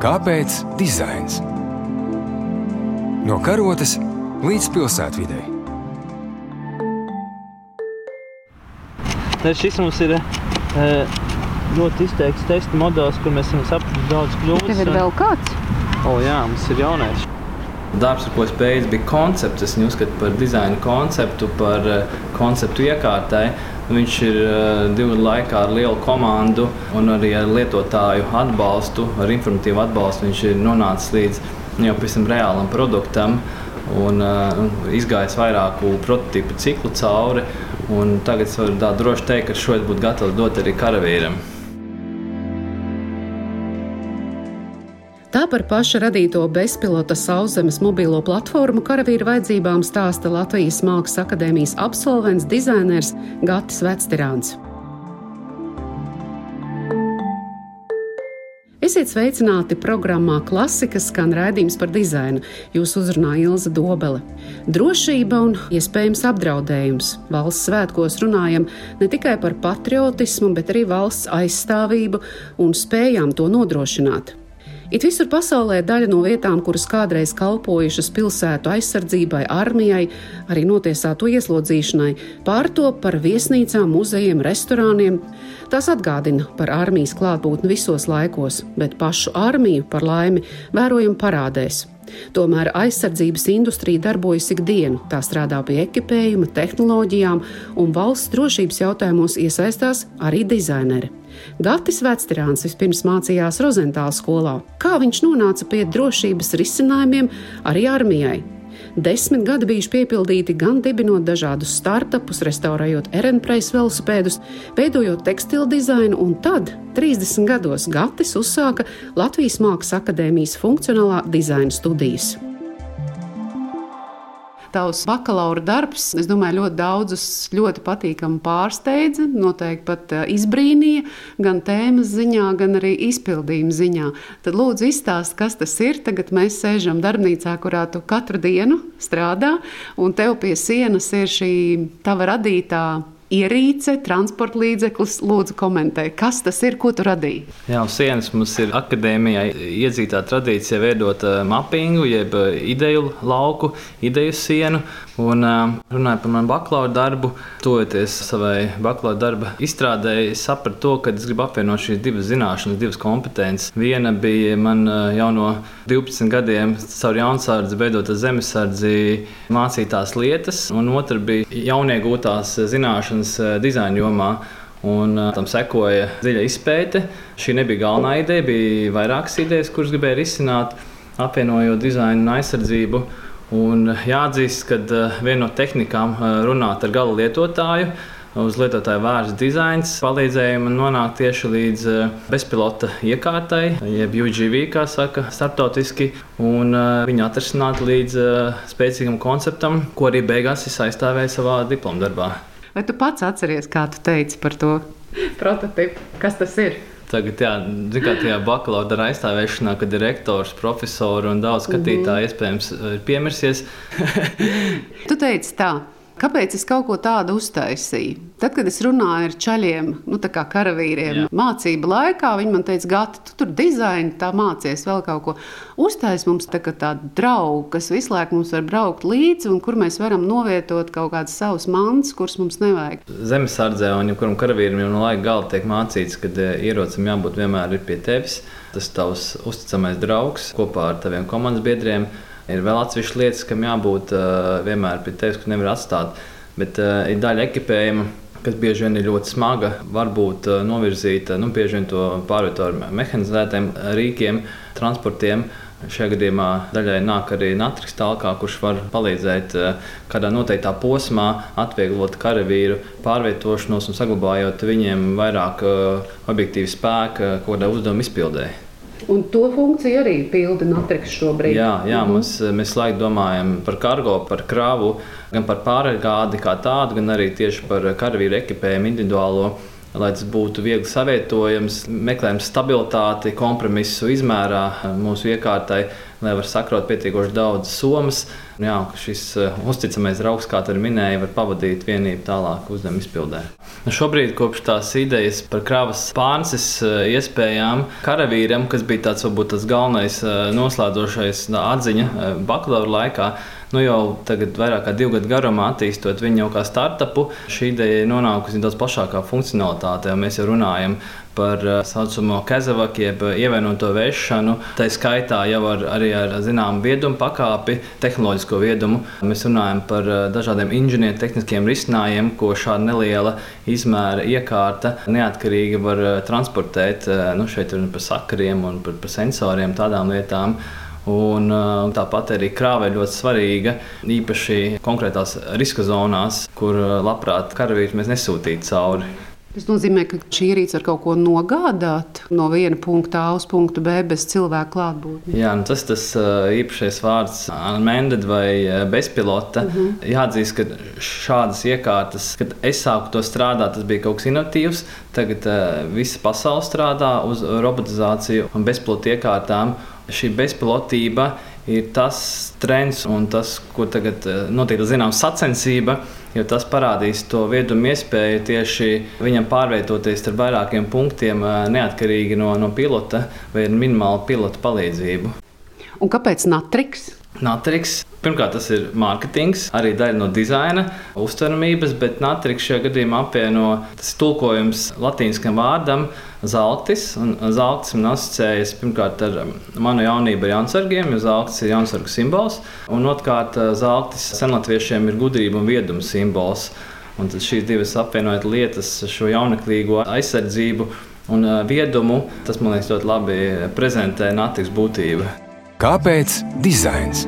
Kāpēc dizains? No karotes līdz pilsētvidē. Šis mums ir uh, ļoti izteikts testa modelis, kur mēs esam sapratuši daudz kļūdas. Tev ir vēl kāds? O, jā, mums ir jaunais. Darbs, ar ko es beidzu, bija koncepts. Es viņu uzskatu par dizaina konceptu, par uh, konceptu iekārtai. Viņš ir uh, divu laikā ar lielu komandu un arī ar lietotāju atbalstu, ar informatīvu atbalstu. Viņš ir nonācis līdz jau pavisam reālam produktam un uh, izgājis vairāku prototypu ciklu cauri. Tagad es varu droši teikt, ka šodien būtu gatavs dot arī karavīram. Par paša radīto bezpilota sauszemes mobilo platformu karavīru vajadzībām stāsta Latvijas Mākslas akadēmijas absolvents dizainers Gatis Vectirāns. Esiet sveicināti programmā Klasika skan raidījums par dizainu. Jūs uzrunā Ilza Dobele. Drošība un iespējams apdraudējums. Valsts svētkos runājam ne tikai par patriotismu, bet arī valsts aizstāvību un spējām to nodrošināt. It visur pasaulē daļa no vietām, kuras kādreiz kalpojušas pilsētu aizsardzībai, armijai, arī notiesāto ieslodzīšanai, pārtop par viesnīcām, muzejiem, restorāniem. Tās atgādina par armijas klātbūtni visos laikos, bet pašu armiju, par laimi, vērojam parādēs. Tomēr aizsardzības industrija darbojas ikdienu, tā strādā pie ekipējuma, tehnoloģijām, un valsts drošības jautājumos iesaistās arī dizaineri. Gatis Vectirāns vispirms mācījās Rozentāla skolā. Kā viņš nonāca pie drošības risinājumiem arī armijai? Desmit gadi bijuši piepildīti gan dibinot dažādus startupus, restaurējot Erenpreis velosipēdus, veidojot tekstilu dizainu, un tad, 30 gados, Gatis uzsāka Latvijas Mākslas akadēmijas funkcionālā dizaina studijas tavs bakalaura darbs, es domāju, ļoti daudzus ļoti patīkami pārsteidza, noteikti pat eh, izbrīnīja gan tēmas ziņā, gan arī izpildījuma ziņā. Tad lūdzu izstāst, kas tas ir. Tagad mēs sēžam darbnīcā, kurā tu katru dienu strādā, un tev pie sienas ir šī tava radītā ierīce, transporta līdzeklis. Lūdzu, komentē, kas tas ir, ko tu radīji. Jā, uz sienas mums ir akadēmijā iedzītā tradīcija veidot mapingu, jeb ideju lauku, ideju sienu. Un, runājot par manu bakalaura darbu, tojoties savai bakalaura darba izstrādē, es sapratu to, ka es gribu apvienot šīs divas zināšanas, divas kompetences. Viena bija man jau no 12 gadiem caur jaunsardzi, veidot zemesardzi, mācītās lietas, un otra bija jauniegūtās zināšanas zinātnes eh, dizaina jomā. Un eh, tam sekoja dziļa izpēte. Šī nebija galvenā ideja, bija vairākas idejas, kuras gribēju risināt, apvienojot dizainu un aizsardzību. Un jāatzīst, ka eh, viena no tehnikām runāt ar gala lietotāju. Uz lietotāju vērsts dizains palīdzēja man nonākt tieši līdz bezpilota iekārtai, jeb UGV, kā saka, starptautiski, un viņu atrisināt līdz spēcīgam konceptam, ko arī beigās es aizstāvēju savā diplomdarbā. Vai tu pats atceries, kā tu teici par to prototipu? Kas tas ir? Tagad, jā, kā tajā bakalaura aizstāvēšanā, kad ir rektors, profesori un daudz skatītāju, mm -hmm. iespējams, ir piemirsies. tu teici tā, Kāpēc es kaut ko tādu uztaisīju? Tad, kad es runāju ar čaļiem, nu, tā kā karavīriem, Jā. mācību laikā, viņi man teica, Gata, tu tur dizaini, tā mācies vēl kaut ko. Uztais mums tā tādu draugu, kas visu laiku mums var braukt līdzi un kur mēs varam novietot kaut kādas savas mantas, kuras mums nevajag. Zemesardzē un jebkuram karavīram jau no laika gala tiek mācīts, ka e, ierocim jābūt vienmēr pie tevis. Tas tavs uzticamais draugs kopā ar taviem komandas biedriem Ir vēl atsevišķas lietas, kam jābūt uh, vienmēr pie tevis, ka nevar atstāt. Bet uh, ir daļa ekipējuma, kas bieži vien ir ļoti smaga, varbūt uh, novirzīta, nu, bieži vien to pārvieto ar mehanizētiem rīkiem, transportiem. Šajā gadījumā daļai nāk arī Natrīs tālāk, kurš var palīdzēt kādā noteiktā posmā, atvieglot karavīru pārvietošanos un saglabājot viņiem vairāk objektīvu spēku, ko kādā uzdevuma izpildēji. Un to funkciju arī pilda Natriks šobrīd. Jā, jā -hmm. mums, mēs laikam domājam par kargo, par kravu, gan par pārgādi kā tādu, gan arī tieši par karavīru ekipējumu individuālo. Lai tas būtu viegli savietojams, meklējam stabilitāti, kompromisu izmērā mūsu iekārtai, lai var sakrot pietiekoši daudz somas. Jā, šis uh, uzticamais draugs, kā tur minēja, var pavadīt vienību tālāk uzdevumu izpildē. Nu, šobrīd, kopš tās idejas par kravas pārneses uh, iespējām, karavīram, kas bija tāds varbūt tas galvenais uh, noslēdzošais atziņa bakalaura laikā, nu jau tagad, vairāk kā divu gadu garumā, attīstot viņu jau kā startupu, šī ideja ir nonākusi daudz plašākā funkcionalitātē. Mēs jau runājam par tā saucamo kazavaku, jeb ievienoto vēršanu. Tā skaitā jau ar, arī ar zināmu viedumu pakāpi, tehnoloģisko viedumu. Mēs runājam par dažādiem inženieru tehniskiem risinājumiem, ko šāda neliela izmēra iekārta neatkarīgi var transportēt. Nu, šeit ir par sakariem un par, par sensoriem, tādām lietām. Un, tāpat arī krāve ir ļoti svarīga, īpaši konkrētās riska zonās, kur labprāt karavīrus mēs nesūtītu cauri. Tas nozīmē, ka šī ierīce var kaut ko nogādāt no viena punkta A uz punktu B bez cilvēka klātbūtnes. Jā, nu tas ir tas īpašais vārds, unmanned vai bezpilota. Uh -huh. Jāatzīst, ka šādas iekārtas, kad es sāku to strādāt, tas bija kaut kas inovatīvs. Tagad uh, visa pasaule strādā uz robotizāciju un bezpilota iekārtām. Šī bezpilotība ir tas trends un tas, ko tagad notiek, zināms, sacensība jo tas parādīs to viedumu iespēju tieši viņam pārvietoties ar vairākiem punktiem, neatkarīgi no, no pilota vai ar minimālu pilota palīdzību. Un kāpēc Natriks? Natriks. Pirmkārt, tas ir mārketings, arī daļa no dizaina, uztveramības, bet Natriks šajā gadījumā apvieno tas tulkojums latīniskam vārdam zeltis. Zeltis man asociējas pirmkārt ar manu jaunību ar Jansargiem, jo zeltis ir Jansargu simbols. Un otrkārt, zeltis senlatviešiem ir gudrība un vieduma simbols. Un tad šīs divas apvienojot lietas, šo jauneklīgo aizsardzību un viedumu, tas man liekas ļoti labi prezentē Natriks būtību. Kāpēc dizains?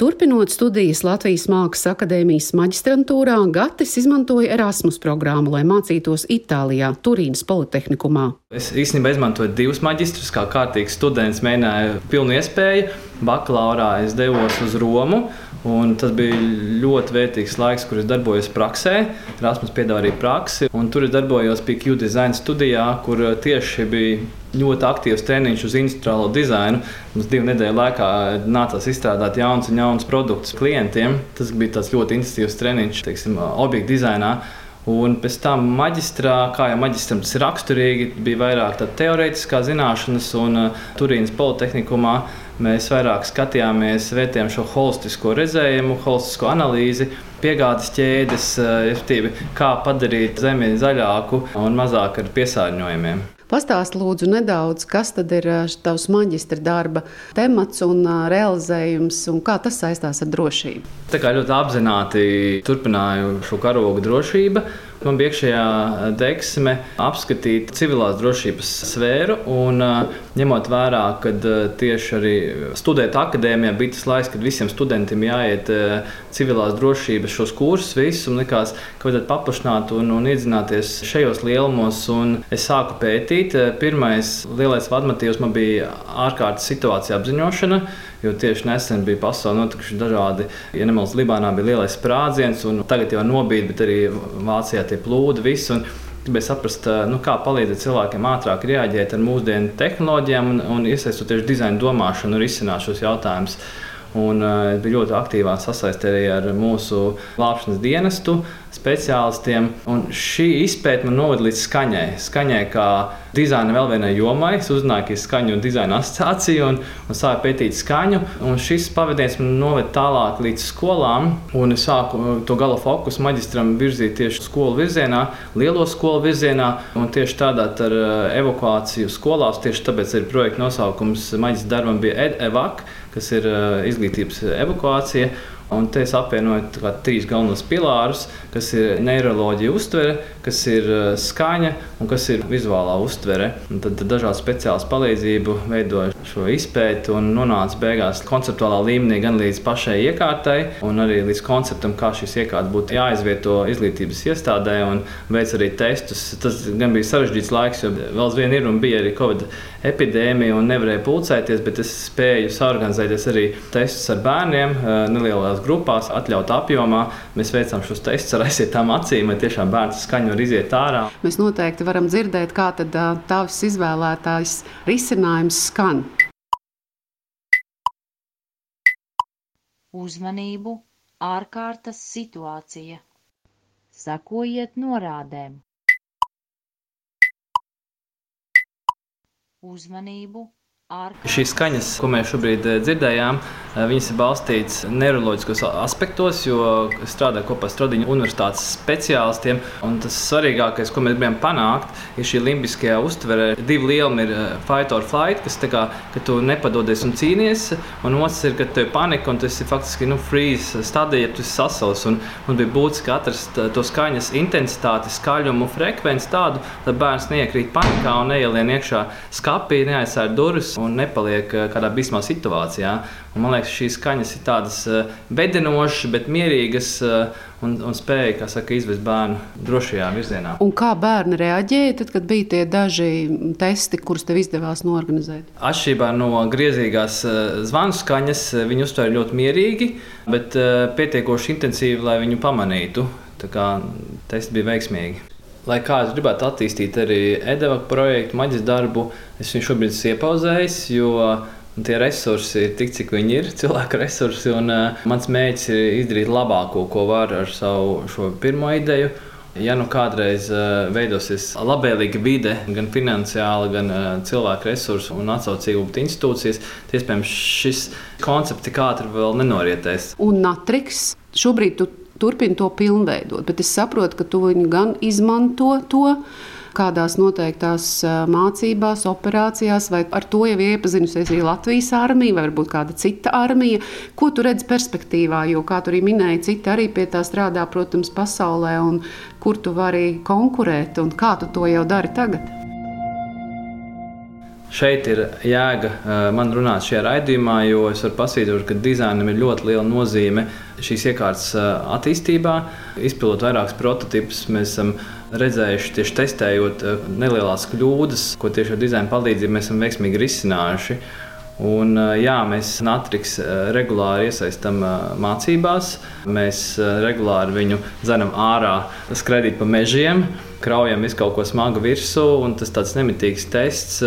Turpinot studijas Latvijas Mākslas akadēmijas maģistrantūrā, Gatis izmantoja Erasmus programmu, lai mācītos Itālijā, Turīnas Politehnikumā. Es īstenībā izmantoju divus maģistrus, kā kārtīgs students, mēģināju pilnu iespēju. Bakalaurā es devos uz Romu. Un tas bija ļoti vērtīgs laiks, kur es darbojos praksē. Rasmus piedāvāja arī praksi. Tur es darbojos pie Q design studijā, kur tieši bija ļoti aktīvs treniņš uz industriālo dizainu. Mums divu nedēļu laikā nācās izstrādāt jaunus un jaunus produktus klientiem. Tas bija ļoti intensīvs treniņš, teiksim, objektu dizainā. Un pēc tam maģistrā, kā jau maģistram tas ir raksturīgi, bija vairāk teorētiskā zināšanas, un uh, Turīnas Politehnikumā mēs vairāk skatījāmies, vērtējām šo holistisko redzējumu, holistisko analīzi, piegādes ķēdes, uh, kā padarīt zemi zaļāku un mazāk ar piesārņojumiem. Pastāst lūdzu nedaudz, kas tad ir tavs maģistra darba temats un realizējums, un kā tas saistās ar drošību? Tā kā ļoti apzināti turpināju šo karogu drošību. Man bija iekšējā deksme apskatīt civilās drošības sfēru, un ņemot vērā, ka tieši arī studēt akadēmijā bija tas laiks, kad visiem studentiem jāiet civilās drošības šos kursus, visus, un likās, ka vajadzētu paplašināt un, un iedzināties šajos lielumos, un es sāku pētīt. Pirmais lielais vadmatīvs man bija ārkārtas situācija apziņošana. Jo tieši nesen bija pasaulē notikuši dažādi, ja nemaldos, Libānā bija lielais sprādziens, un tagad jau nobīd, bet arī Vācijā tie plūdi visu. Gribēju saprast, nu, kā palīdzēt cilvēkiem ātrāk reaģēt ar mūsdienu tehnoloģijām un, un iesaistoties dizaina domāšanu un risināt šos jautājumus. Un, uh, bija ļoti aktīvā sasaistē arī ar mūsu glābšanas dienestu speciālistiem. Un šī izpēta man noveda līdz skaņai. Skaņai kā dizaina vēl vienai jomai. Es uzzināju, ka ir skaņu un dizaina asociācija un, un sāku pētīt skaņu. Un šis pavadījums man noveda tālāk līdz skolām. Un es sāku to gala fokusu maģistram virzīt tieši skolu virzienā, lielo skolu virzienā un tieši tādā ar evakuāciju skolās. Tieši tāpēc arī projekta nosaukums maģistra darbam bija EDEVAK kas ir uh, izglītības evakuācija. Un te es apvienoju trīs galvenos pilārus, kas ir neiroloģija, uztvere, kas ir uh, skaņa un kas ir vizuālā uztvere. Un tad dažādu speciālu palīdzību veidoju šo izpēti un nonācu beigās konceptuālā līmenī gan līdz pašai iekārtai, gan arī līdz konceptam, kā šīs iekārtas būtu jāizvieto izglītības iestādē un veic arī testus. Tas gan bija sarežģīts laiks, jo vēl aizvien ir un bija arī Covid epidēmija un nevarēja pulcēties, bet es spēju saorganizēties arī testus ar bērniem nelielās grupās, atļaut apjomā. Mēs veicām šos testus ar aizsietām acīm, lai tiešām bērns skaņu var iziet ārā. Mēs noteikti varam dzirdēt, kā tad tavs izvēlētājs risinājums skan. Uzmanību! Ārkārtas situācija! Sekojiet norādēm! Uzmanību! Šīs skaņas, ko mēs šobrīd eh, dzirdējām, eh, viņas ir balstītas neiroloģiskos aspektos, jo strādāju kopā ar Stradiņu universitātes speciālistiem. Tas svarīgākais, ko mēs gribam panākt, ir šī limbiskajā uztverē. Divi lielumi ir eh, fight or flight, kas tā kā, tu nepadodies un cīnies, un otrs ir, ka tev ir panika un tas ir faktiski nu, freeze stadija, ja tu esi sasals. Un, un bija būtiski atrast to skaņas intensitāti, skaļumu, frekvenci tādu, lai bērns neiekrīt panikā un neielien iekšā skapī, neaizsēr durvis un nepaliek eh, kādā bīstamā situācijā. Un, man liekas, šīs skaņas ir tādas eh, bedinošas, bet mierīgas eh, un, un spēja saka, izvest bērnu drošajā virzienā. Un kā bērni reaģēja, tad, kad bija tie daži testi, kurus tev izdevās norganizēt? Atšķirībā no griezīgās zvanu skaņas, viņi uztvēra ļoti mierīgi, bet pietiekoši intensīvi, lai viņu pamanītu. Tā kā tests bija veiksmīgi. Lai kā es gribētu attīstīt arī EDVAC projektu, maģis darbu, es viņu šobrīd esmu iepauzējis, jo tie resursi ir tik, cik viņi ir, cilvēku resursi. Un, uh, mans mērķis ir izdarīt labāko, ko var ar savu pirmo ideju. Ja nu kādreiz uh, veidosies labvēlīga vide, gan finansiāli, gan uh, cilvēku resursu un atsaucību institūcijas, tad iespējams šis koncepts tik ātri vēl nenorietēs. Un Natriks šobrīd tu turpina to pilnveidot. Bet es saprotu, ka tu viņu gan izmanto to kādās noteiktās mācībās, operācijās, vai ar to jau iepazinusies arī Latvijas armija, vai varbūt kāda cita armija. Ko tu redzi perspektīvā? Jo, kā tu arī minēji, citi arī pie tā strādā, protams, pasaulē, un kur tu vari konkurēt, un kā tu to jau dari tagad? Šeit ir jēga man runāt šajā raidījumā, jo es varu pasvītrot, ka dizainam ir ļoti liela nozīme šīs iekārtas attīstībā. Izpildot vairākus prototipus, mēs esam redzējuši, tieši testējot nelielas kļūdas, ko tieši ar dizaina palīdzību mēs esam veiksmīgi risinājuši. Un, jā, mēs Natriks regulāri iesaistām mācībās. Mēs regulāri viņu dzenam ārā, skraidīt pa mežiem kraujam visu kaut ko smagu virsū, un tas tāds nemitīgs tests,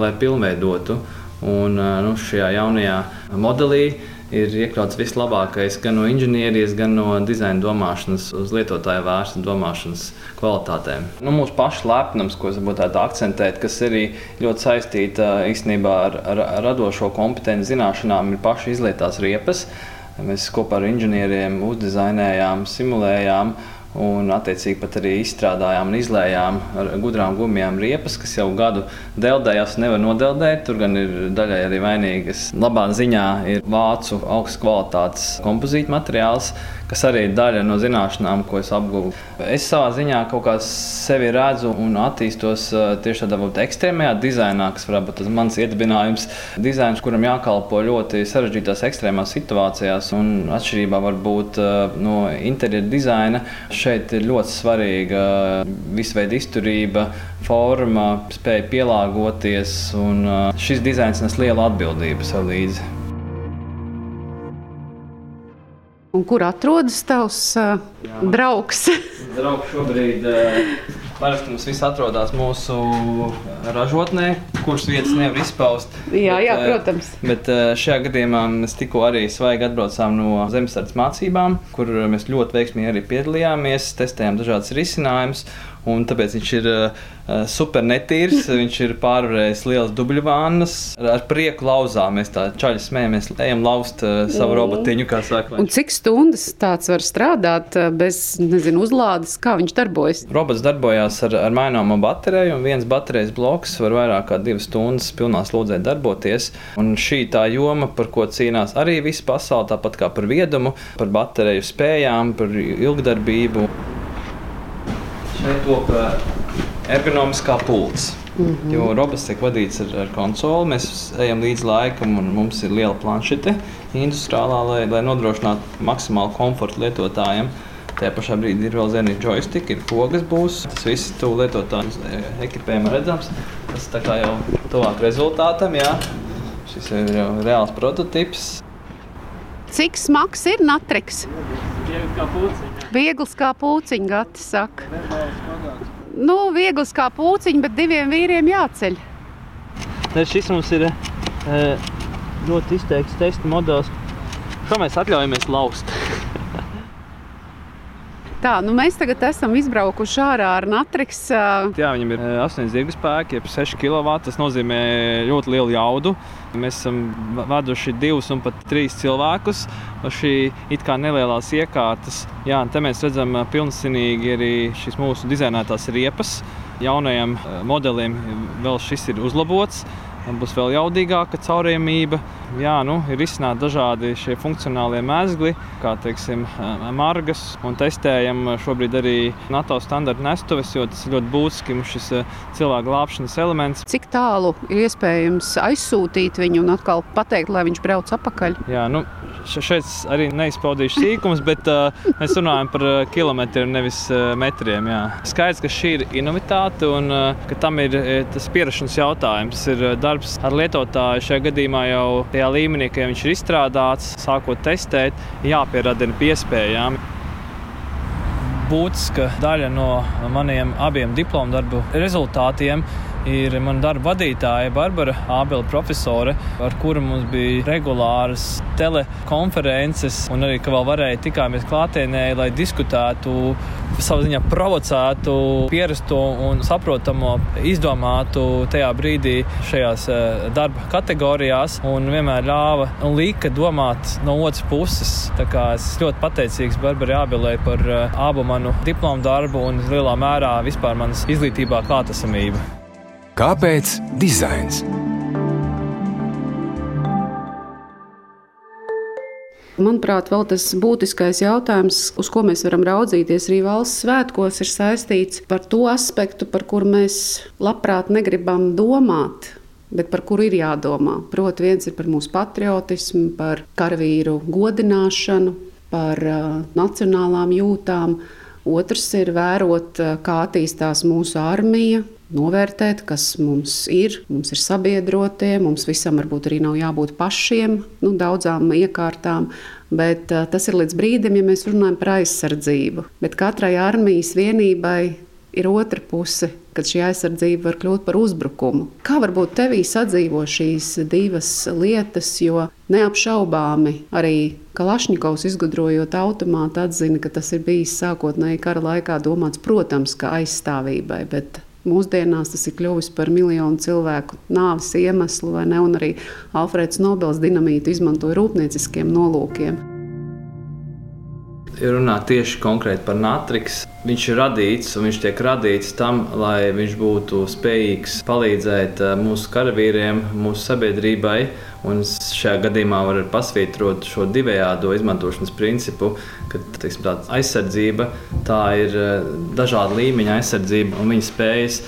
lai pilnveidotu. Un nu, šajā jaunajā modelī ir iekļauts vislabākais gan no inženierijas, gan no dizaina domāšanas, uz lietotāju vērsta domāšanas kvalitātēm. Nu, mūsu pašu lepnums, ko es gribētu akcentēt, kas arī ļoti saistīta īstenībā ar, ar, radošo kompetenci zināšanām, ir paši izlietās riepas. Mēs kopā ar inženieriem uzdizainējām, simulējām Un, attiecīgi, pat arī izstrādājām un izlējām ar gudrām gumijām riepas, kas jau gadu deldējās nevar nodeldēt. Tur gan ir daļai arī vainīgas. Labā ziņā ir vācu augstas kvalitātes kompozīta materiāls, kas arī ir daļa no zināšanām, ko es apguvu. Es savā ziņā kaut kā sevi redzu un attīstos tieši tādā ekstrēmajā dizainā, kas varētu būt mans iedibinājums. Dizains, kuram jākalpo ļoti sarežģītās ekstrēmās situācijās, un atšķirībā varbūt no interjera dizaina, šeit ir ļoti svarīga visveida izturība, forma, spēja pielāgoties, un šis dizains nes lielu atbildību sev līdzi. Un kur atrodas tavs uh, draugs? draugs šobrīd uh, parasti mums viss atrodas mūsu ražotnē, kuras vietas nevar izpaust. Jā, bet, jā protams. Bet uh, šajā gadījumā mēs tikko arī svaigi atbraucām no zemesardzes mācībām, kur mēs ļoti veiksmīgi arī piedalījāmies, testējām dažādas risinājumus. Un tāpēc viņš ir uh, super netīrs. Viņš ir pārvarējis lielas dubļu vānas. Ar prieku lauzām mēs tā čaļi smējamies, ejam lauzt uh, savu mm. robotiņu, kā saka. Un cik stundas tāds var strādāt bez, nezinu, uzlādes, kā viņš darbojas? Robots darbojās ar, ar maināmo bateriju, un viens baterijas bloks var vairāk kā divas stundas pilnā slodzē darboties. Un šī tā joma, par ko cīnās arī visa pasaule, tāpat kā par viedumu, par bateriju spējām, par ilgdarbību. Šeit top eh, ergonomiskā pults. Mm -hmm. Jo robots tiek vadīts ar, ar konsoli, mēs ejam līdz laikam, un mums ir liela planšete industriālā, lai, lai nodrošinātu maksimālu komfortu lietotājiem. Tajā pašā brīdī ir vēl zini joystick, ir pogas būs. Tas viss tu lietotājs ekipējumā redzams. Tas tā kā jau tuvāk rezultātam, jā. Šis ir jau reāls prototyps. Cik smags ir natriks? Viegli kā pūciņa. Viegls kā pūciņa, Gati saka. Nu, viegls kā pūciņa, bet diviem vīriem jāceļ. Ne, šis mums ir e, ļoti izteikts testa modelis. Šo mēs atļaujamies laust. Tā, nu mēs tagad esam izbraukuši ārā ar natriks. Jā, viņam ir 8 zirga spēki, jeb 6 kW. Tas nozīmē ļoti lielu jaudu. Mēs esam vaduši divus un pat trīs cilvēkus uz šī it kā nelielās iekārtas. Jā, un te mēs redzam ā, pilnīgi arī šīs mūsu dizainētās riepas. Jaunajiem modelim vēl šis ir uzlabots. Būs vēl jaudīgāka caurījumība. Jā, nu, ir izsnāti dažādi šie funkcionālie mēsli, kā teiksim, margas. Un testējam šobrīd arī NATO standarta nestuves, jo tas ir ļoti būtiski mums šis cilvēka glābšanas elements. Cik tālu ir iespējams aizsūtīt viņu un atkal pateikt, lai viņš brauc atpakaļ? Jā, nu, šeit arī neizpaudīšu sīkumus, bet uh, mēs runājam par kilometriem, nevis uh, metriem. Jā. Skaidrs, ka šī ir inovitāte un uh, ka tam ir tas pierašanās jautājums. Ir darbs ar lietotāju šajā gadījumā jau tajā līmenī, ka viņš ir izstrādāts, sākot testēt, jāpieradina piespējām. Būtiska daļa no maniem abiem diplomu darbu rezultātiem ir mana darba vadītāja Barbara Ābela, profesore, ar kuru mums bija regulāras telekonferences, un arī, ka vēl varēja tikāmies klātienē, lai diskutētu, savā ziņā provocētu, pierasto un saprotamo, izdomātu tajā brīdī šajās eh, darba kategorijās, un vienmēr ļāva un lika domāt no otras puses. Tā kā es ļoti pateicīgs Barbarai Ābelai par eh, abu manu diplomu darbu un lielā mērā vispār manas izglītībā klātesamību. Kāpēc dizains? Manuprāt, vēl tas būtiskais jautājums, uz ko mēs varam raudzīties arī valsts svētkos, ir saistīts par to aspektu, par kuru mēs labprāt negribam domāt. Bet par kuru ir jādomā? Proti, viens ir par mūsu patriotismu, par karavīru godināšanu, par uh, nacionālām jūtām. Otrs ir vērot, uh, kā attīstās mūsu armija, novērtēt, kas mums ir. Mums ir sabiedrotie, mums visam varbūt arī nav jābūt pašiem, nu, daudzām iekārtām. Bet uh, tas ir līdz brīdim, ja mēs runājam par aizsardzību. Bet katrai armijas vienībai ir otra puse, kad šī aizsardzība var kļūt par uzbrukumu. Kā varbūt tevī sadzīvo šīs divas lietas, jo neapšaubāmi arī Kalašņikovs izgudrojot automātu atzina, ka tas ir bijis sākotnēji kara laikā domāts, protams, kā aizstāvībai, bet Mūsdienās tas ir kļuvis par miljonu cilvēku nāves iemeslu, ne? Un arī Alfrēds Nobels dinamītu izmantoja rūpnieciskiem nolūkiem. Runā tieši konkrēti par Natriks, viņš ir radīts un viņš tiek radīts tam, lai viņš būtu spējīgs palīdzēt eh, mūsu karavīriem, mūsu sabiedrībai. Un šajā gadījumā var pasvītrot šo divējādo izmantošanas principu, ka teiksim, aizsardzība tā ir eh, dažāda līmeņa aizsardzība un viņa spējas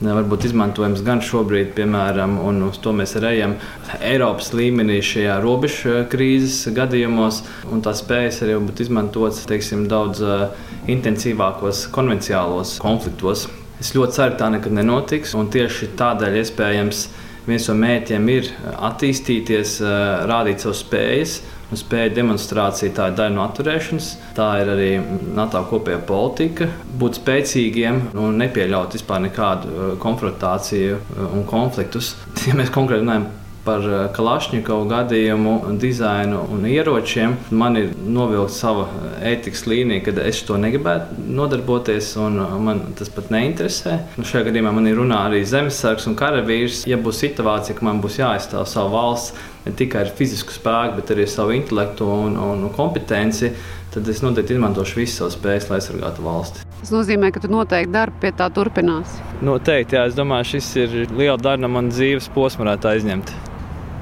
varbūt izmantojams gan šobrīd, piemēram, un uz to mēs arī ejam Eiropas līmenī šajā robežu krīzes gadījumos, un tās spējas arī būt izmantotas teiksim, daudz uh, intensīvākos konvencionālos konfliktos. Es ļoti ceru, ka tā nekad nenotiks, un tieši tādēļ iespējams viens no mērķiem ir attīstīties, uh, rādīt savas spējas. Spēja demonstrācija tā ir daļa no atturēšanas. Tā ir arī NATO kopējā politika. Būt spēcīgiem un nepieļaut vispār nekādu uh, konfrontāciju uh, un konfliktus. Ja mēs konkrēti runājam par uh, Kalašņikovu gadījumu, dizainu un ieročiem, man ir novilkta sava ētikas līnija, kad es to negribētu nodarboties, un man tas pat neinteresē. Nu, šajā gadījumā man ir runā arī zemesargs un karavīrs. Ja būs situācija, ka man būs jāaizstāv savu valsts, ne tikai ar fizisku spēku, bet arī ar savu intelektu un, un kompetenci, tad es noteikti izmantošu visas savas spējas, lai aizsargātu valsti. Tas nozīmē, ka tu noteikti darbu pie tā turpināsi. Noteikti, jā, es domāju, šis ir liela no manas dzīves posma, varētu aizņemt.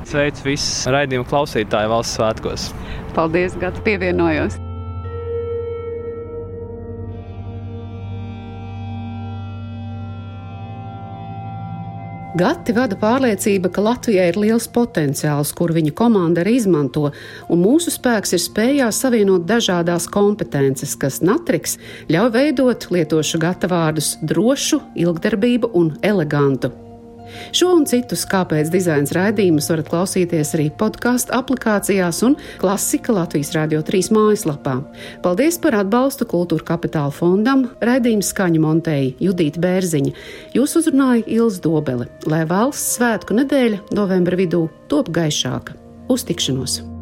Sveicu visus raidījumu klausītāju valsts svētkos! Paldies, Gata, pievienojos! Gati vada pārliecība, ka Latvijai ir liels potenciāls, kur viņa komanda arī izmanto, un mūsu spēks ir spējā savienot dažādās kompetences, kas Natriks ļauj veidot lietošu gatavārdus drošu, ilgdarbību un elegantu. Šo un citus kāpēc dizains raidījumus varat klausīties arī podkāstu aplikācijās un klasika Latvijas Rādio 3 mājaslapā. Paldies par atbalstu Kultūra Kapitāla fondam, raidījumu skaņu montēja Judīta Bērziņa. Jūs uzrunāja Ils Dobele, lai valsts svētku nedēļa novembra vidū top gaišāka. Uz tikšanos!